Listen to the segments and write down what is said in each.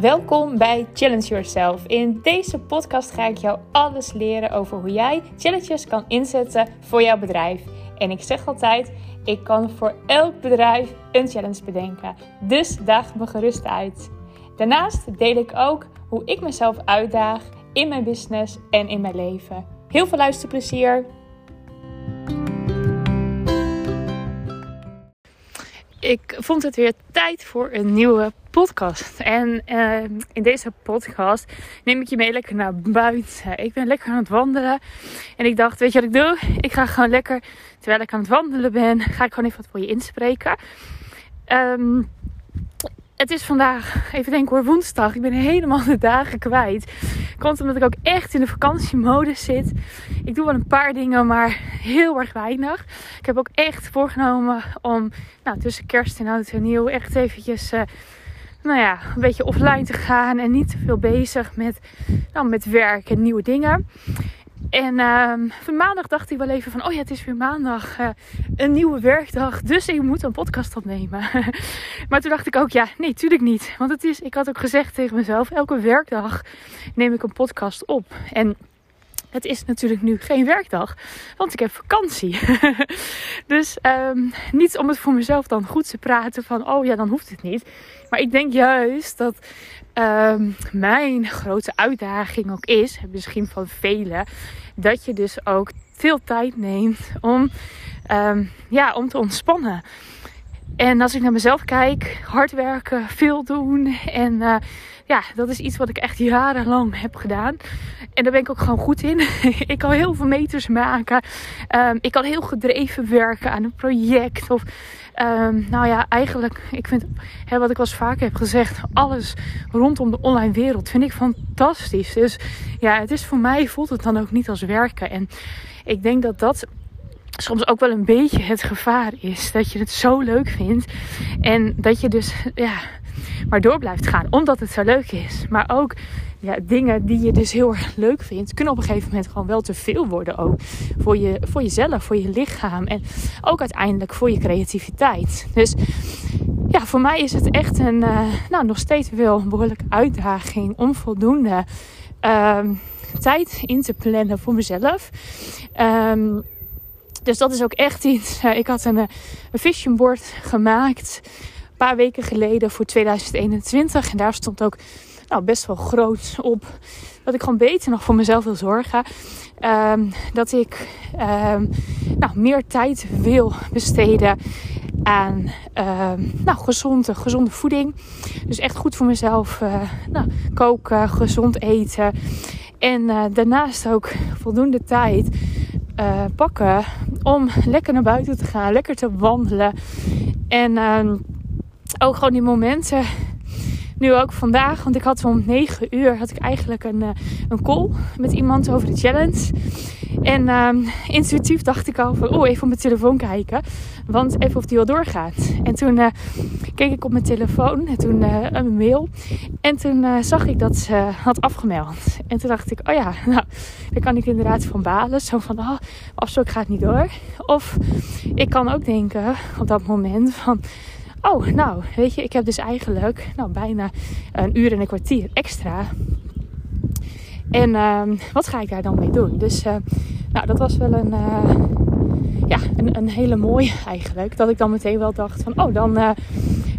Welkom bij Challenge Yourself. In deze podcast ga ik jou alles leren over hoe jij challenges kan inzetten voor jouw bedrijf. En ik zeg altijd, ik kan voor elk bedrijf een challenge bedenken. Dus daag me gerust uit. Daarnaast deel ik ook hoe ik mezelf uitdaag in mijn business en in mijn leven. Heel veel luisterplezier! Ik vond het weer tijd voor een nieuwe podcast. En uh, in deze podcast neem ik je mee lekker naar buiten. Ik ben lekker aan het wandelen. En ik dacht, weet je wat ik doe? Ik ga gewoon lekker, terwijl ik aan het wandelen ben, ga ik gewoon even wat voor je inspreken. Um, het is vandaag, even denken hoor, woensdag. Ik ben helemaal de dagen kwijt. Komt omdat ik ook echt in de vakantiemodus zit. Ik doe wel een paar dingen, maar heel erg weinig. Ik heb ook echt voorgenomen om nou, tussen kerst en oud en nieuw echt eventjes... Uh, nou ja, een beetje offline te gaan en niet te veel bezig met, nou, met werk en nieuwe dingen. En uh, van maandag dacht ik wel even van, oh ja, het is weer maandag, uh, een nieuwe werkdag, dus ik moet een podcast opnemen. maar toen dacht ik ook, ja, nee, tuurlijk niet. Want het is, ik had ook gezegd tegen mezelf, elke werkdag neem ik een podcast op. En het is natuurlijk nu geen werkdag, want ik heb vakantie. dus um, niet om het voor mezelf dan goed te praten van, oh ja, dan hoeft het niet. Maar ik denk juist dat um, mijn grote uitdaging ook is, misschien van velen, dat je dus ook veel tijd neemt om, um, ja, om te ontspannen. En als ik naar mezelf kijk, hard werken, veel doen. En uh, ja, dat is iets wat ik echt jarenlang heb gedaan. En daar ben ik ook gewoon goed in. ik kan heel veel meters maken. Um, ik kan heel gedreven werken aan een project. Of um, nou ja, eigenlijk, ik vind, hè, wat ik al eens vaker heb gezegd, alles rondom de online wereld vind ik fantastisch. Dus ja, het is voor mij, voelt het dan ook niet als werken. En ik denk dat dat soms ook wel een beetje het gevaar is. Dat je het zo leuk vindt. En dat je dus ja, maar door blijft gaan. Omdat het zo leuk is. Maar ook ja, dingen die je dus heel erg leuk vindt, kunnen op een gegeven moment gewoon wel te veel worden ook. Voor, je, voor jezelf, voor je lichaam. En ook uiteindelijk voor je creativiteit. Dus ja, voor mij is het echt een, uh, nou, nog steeds wel een behoorlijke uitdaging om voldoende uh, tijd in te plannen voor mezelf. Um, dus dat is ook echt iets. Uh, ik had een, eh, een vision board gemaakt paar weken geleden voor 2021. En daar stond ook nou, best wel groot op dat ik gewoon beter nog voor mezelf wil zorgen. Um, dat ik um, nou, meer tijd wil besteden aan um, nou, gezonde, gezonde voeding. Dus echt goed voor mezelf uh, nou, koken, gezond eten. En uh, daarnaast ook voldoende tijd uh, pakken om lekker naar buiten te gaan, lekker te wandelen. En ook gewoon die momenten. Nu ook vandaag, want ik had om 9 uur had ik eigenlijk een, uh, een call met iemand over de challenge. En intuïtief dacht ik al van, oh, even op mijn telefoon kijken. Want even of die wel doorgaat. En toen uh, keek ik op mijn telefoon en toen uh, een mail. En toen zag ik dat ze had afgemeld. En toen dacht ik, oh ja, nou, daar kan ik inderdaad van balen. Zo van, oh, afspraak gaat niet door. Of ik kan ook denken op dat moment van... Oh, nou, weet je, ik heb dus eigenlijk nou, bijna een uur en een kwartier extra. En uh, wat ga ik daar dan mee doen? Dus uh, nou, dat was wel een, uh, ja, een, een, hele mooie eigenlijk. Dat ik dan meteen wel dacht van, oh, dan, uh,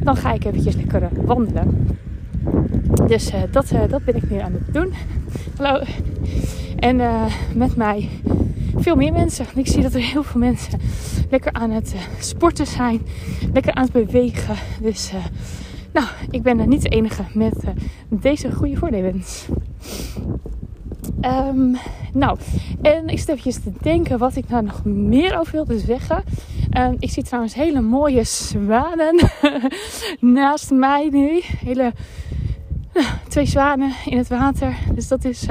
dan ga ik eventjes lekker wandelen. Dus dat, dat ben ik nu aan het doen. Hallo. En met mij veel meer mensen. Ik zie dat er heel veel mensen lekker aan het sporten zijn. Lekker aan het bewegen. Dus nou, ik ben niet de enige met deze goede voornemens. Um, nou, en ik zit even te denken wat ik nou nog meer over wilde zeggen. Um, ik zie trouwens hele mooie zwanen naast mij nu. Hele, twee zwanen in het water. Dus dat is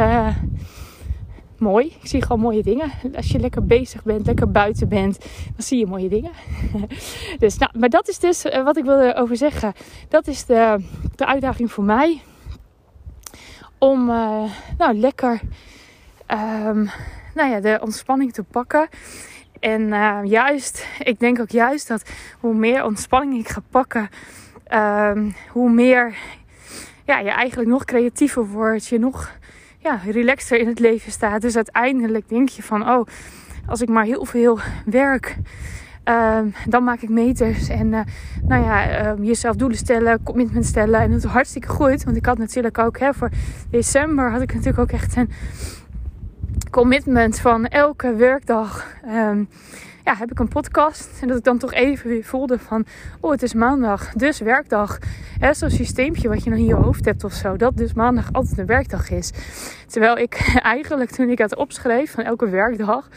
mooi. Ik zie gewoon mooie dingen. Als je lekker bezig bent, lekker buiten bent, dan zie je mooie dingen. dus, nou, maar dat is dus uh, wat ik wilde over zeggen. Dat is de, de uitdaging voor mij om uh, nou, lekker um, nou ja, de ontspanning te pakken. En uh, juist, ik denk ook juist dat hoe meer ontspanning ik ga pakken, um, hoe meer ja, je eigenlijk nog creatiever wordt. Je nog ja, relaxter in het leven staat. Dus uiteindelijk denk je van, oh, als ik maar heel veel werk, ehm, dan maak ik meters. En uh, nou ja, ehm, jezelf doelen stellen, commitment stellen. En dat is hartstikke goed. Want ik had natuurlijk ook hè, voor december had ik natuurlijk ook echt een commitment van elke werkdag. Ehm, ja, heb ik een podcast. En dat ik dan toch even weer voelde van... Oh, het is maandag, dus werkdag. Zo'n systeempje wat je nog in je hoofd hebt of zo. Dat dus maandag altijd een werkdag is. Terwijl ik eigenlijk toen ik het opschreef van elke werkdag...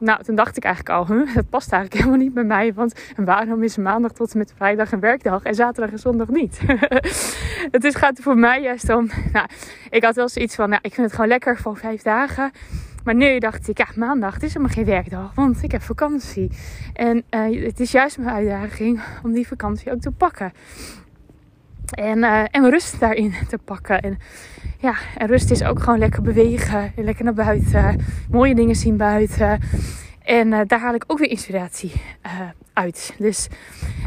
Nou, toen dacht ik eigenlijk al, huh, dat past eigenlijk helemaal niet bij mij. Want waarom is maandag tot en met vrijdag een werkdag en zaterdag en zondag niet? het is, gaat voor mij juist om, nou, ik had wel zoiets van, nou, ik vind het gewoon lekker voor vijf dagen. Maar nu dacht ik, ja, maandag het is helemaal geen werkdag, want ik heb vakantie. En uh, het is juist mijn uitdaging om die vakantie ook te pakken. En, uh, en rust daarin te pakken. En ja, en rust is ook gewoon lekker bewegen. En lekker naar buiten. Mooie dingen zien buiten. En uh, daar haal ik ook weer inspiratie uit. Dus,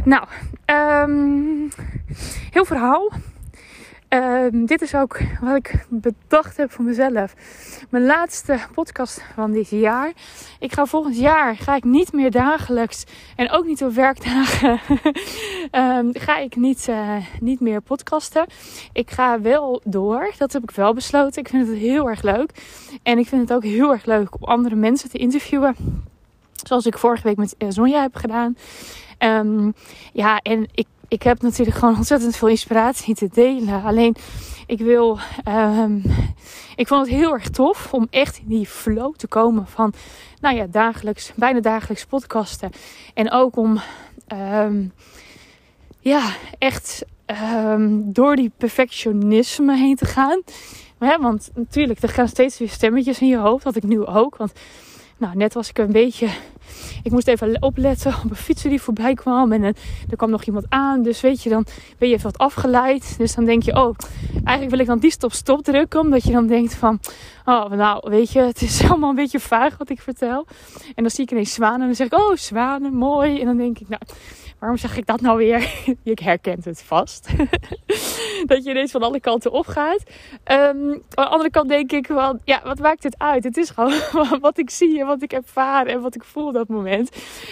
nou, um, heel verhaal. Um, dit is ook wat ik bedacht heb voor mezelf. Mijn laatste podcast van dit jaar. Ik ga volgend jaar ga ik niet meer dagelijks en ook niet op werkdagen um, ga ik niet, uh, niet meer podcasten. Ik ga wel door. Dat heb ik wel besloten. Ik vind het heel erg leuk. En ik vind het ook heel erg leuk om andere mensen te interviewen. Zoals ik vorige week met Sonja heb gedaan. Um, ja, en ik ik heb natuurlijk gewoon ontzettend veel inspiratie te delen. Alleen ik wil. Um, ik vond het heel erg tof om echt in die flow te komen van. Nou ja, dagelijks, bijna dagelijks podcasten. En ook om. Um, ja, echt um, door die perfectionisme heen te gaan. Maar, want natuurlijk, er gaan steeds weer stemmetjes in je hoofd. Dat ik nu ook. Want nou, net was ik een beetje ik moest even opletten op een fietser die voorbij kwam. En er kwam nog iemand aan. Dus weet je, dan ben je even wat afgeleid. Dus dan denk je, oh, eigenlijk wil ik dan die stop-stop drukken. Omdat je dan denkt van, oh, nou, weet je, het is allemaal een beetje vaag wat ik vertel. En dan zie ik ineens zwanen. En dan zeg ik, oh, zwanen, mooi. En dan denk ik, nou, waarom zeg ik dat nou weer? je herkent het vast. dat je ineens van alle kanten opgaat. Um, aan de andere kant denk ik van, ja, wat maakt het uit? Het is gewoon wat ik zie en wat ik ervaar en wat ik voel op dat moment.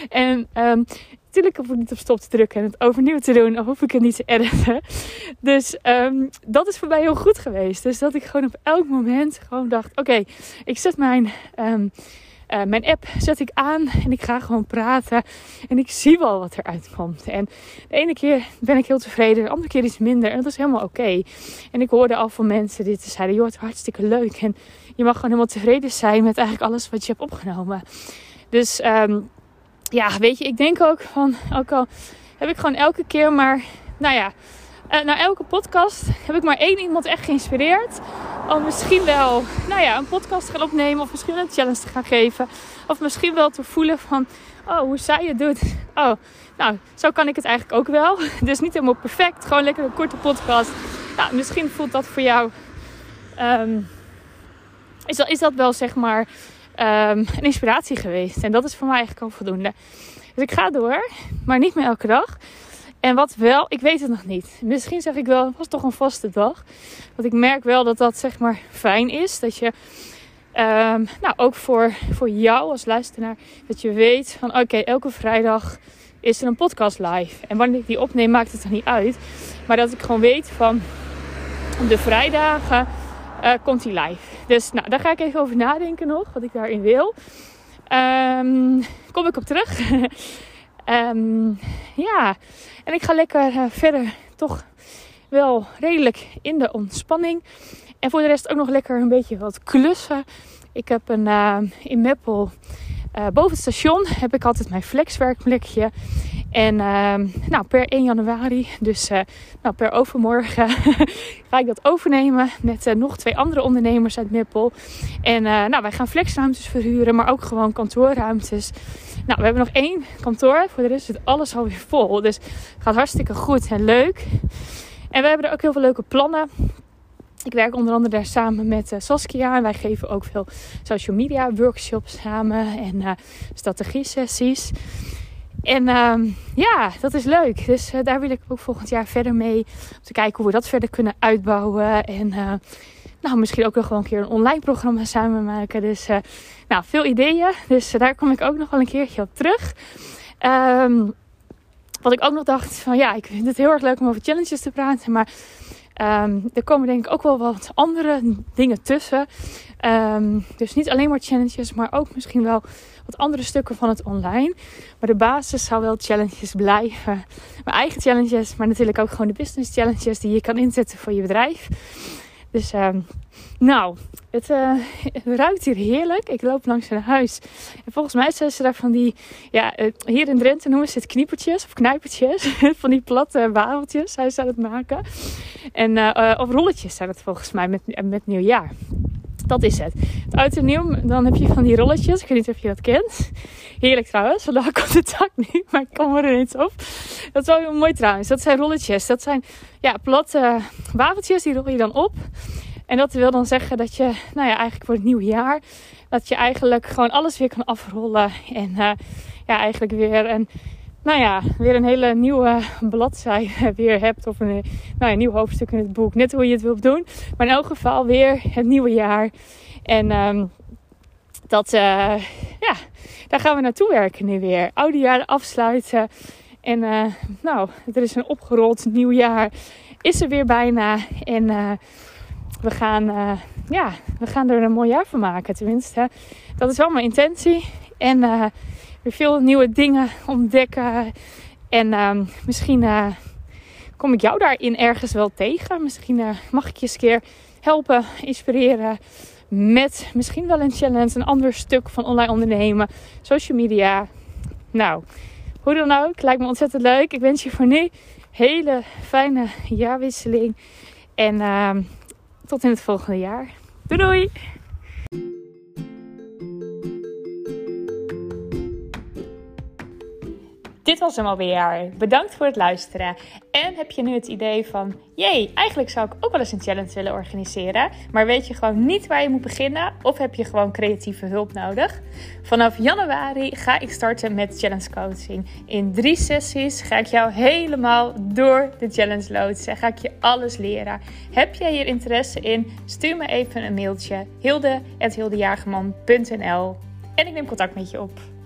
En um, natuurlijk hoef ik niet op stop te drukken en het overnieuw te doen. Of hoef ik het niet te editen. Dus um, dat is voor mij heel goed geweest. Dus dat ik gewoon op elk moment gewoon dacht, oké, ik zet mijn... uh, mijn app zet ik aan en ik ga gewoon praten. En ik zie wel wat eruit komt. En de ene keer ben ik heel tevreden, de andere keer iets minder. En dat is helemaal oké. En ik hoorde al van mensen die zeiden: joh, het is hartstikke leuk. En je mag gewoon helemaal tevreden zijn met eigenlijk alles wat je hebt opgenomen. Dus um, ja, weet je, ik denk ook van, ook al heb ik gewoon elke keer maar, nou ja, uh, na elke podcast heb ik maar één iemand echt geïnspireerd. Om misschien wel, nou ja, een podcast te gaan opnemen. Of misschien een challenge te gaan geven. Of misschien wel te voelen van, oh, hoe zij het doet. Oh, nou, zo kan ik het eigenlijk ook wel. Dus niet helemaal perfect. Gewoon lekker een korte podcast. Nou, misschien voelt dat voor jou, um, is, dat, is dat wel zeg maar um, een inspiratie geweest. En dat is voor mij eigenlijk al voldoende. Dus ik ga door, maar niet meer elke dag. En wat wel, ik weet het nog niet. Misschien zeg ik wel, het was toch een vaste dag. Want ik merk wel dat dat zeg maar fijn is. Dat je, um, nou ook voor, voor jou als luisteraar, dat je weet van oké, elke vrijdag is er een podcast live. En wanneer ik die opneem, maakt het er niet uit. Maar dat ik gewoon weet van de vrijdagen uh, komt die live. Dus nou, daar ga ik even over nadenken nog, wat ik daarin wil. Um, kom ik op terug. um, ja, en ik ga lekker uh, verder toch wel redelijk in de ontspanning. En voor de rest ook nog lekker een beetje wat klussen. Ik heb een uh, in Meppel uh, boven het station heb ik altijd mijn flexwerkplekje. En uh, nou, per 1 januari, dus nou, per overmorgen, ga ik dat overnemen met nog twee andere ondernemers uit Meppel. En nou, wij gaan flexruimtes verhuren, maar ook gewoon kantoorruimtes. Nou, we hebben nog één kantoor. Voor de rest zit alles alweer vol. Dus het gaat hartstikke goed en leuk. En we hebben er ook heel veel leuke plannen. Ik werk onder andere daar samen met uh, Saskia. En wij geven ook veel social media workshops samen en uh, strategie sessies. En ehm, ja, dat is leuk. Dus eh, daar wil ik ook volgend jaar verder mee. Om te kijken hoe we dat verder kunnen uitbouwen. En nou, misschien ook nog wel een keer een online programma samen maken. Dus nou, veel ideeën. Dus daar kom ik ook nog wel een keertje op terug. Um, wat ik ook nog dacht van ja, ik vind het heel erg leuk om over challenges te praten. Maar um, er komen denk ik ook wel wat andere dingen tussen. Um, dus niet alleen maar challenges, maar ook misschien wel wat andere stukken van het online. Maar de basis zou wel challenges blijven. Mijn eigen challenges, maar natuurlijk ook gewoon de business challenges die je kan inzetten voor je bedrijf. Dus um, nou, het, uh, ruikt hier heerlijk. Ik loop langs een huis. En volgens mij zijn ze daar van die... Ja, uh, hier in Drenthe noemen ze het kniepertjes of knijpertjes. van die platte wafels zijn ze het maken. En, uh, of rolletjes zijn het volgens mij met, met nieuwjaar. Dat is het. Het oud nieuw, dan heb je van die rolletjes. Ik weet niet of je dat kent. Heerlijk trouwens, vandaag komt de tak niet, maar ik kom er ineens op. Dat is wel heel mooi trouwens. Dat zijn rolletjes. Dat zijn ja, platte wafeltjes, die rol je dan op. En dat wil dan zeggen dat je, nou ja, eigenlijk voor het nieuwe jaar, dat je eigenlijk gewoon alles weer kan afrollen. En uh, ja, eigenlijk weer een, nou ja, weer een hele nieuwe bladzijde weer hebt. Of een, nou een nieuw hoofdstuk in het boek. Net hoe je het wilt doen. Maar in elk geval weer het nieuwe jaar. En um, dat, uh, ja, daar gaan we naartoe werken nu weer. Oude jaren afsluiten. En uh, nou, er is een opgerold nieuw jaar. Is er weer bijna. En uh, we gaan, ja, we gaan er een mooi jaar van maken. Tenminste, dat is wel mijn intentie. En veel nieuwe dingen ontdekken. En uh, misschien kom ik jou daarin ergens wel tegen. Misschien mag ik je eens een keer helpen, inspireren. Met misschien wel een challenge, een ander stuk van online ondernemen, social media. Nou, hoe dan ook, lijkt me ontzettend leuk. Ik wens je voor nu hele fijne jaarwisseling. En ehm, tot in het volgende jaar. Doei doei! Dit was hem alweer. Bedankt voor het luisteren. En heb je nu het idee van: jee, eigenlijk zou ik ook wel eens een challenge willen organiseren, maar weet je gewoon niet waar je moet beginnen? Of heb je gewoon creatieve hulp nodig? Vanaf januari ga ik starten met challenge coaching. In drie sessies ga ik jou helemaal door de challenge loodsen. Ga ik je alles leren. Heb jij hier interesse in? Stuur me even een mailtje: hilde.hildejagerman.nl en ik neem contact met je op.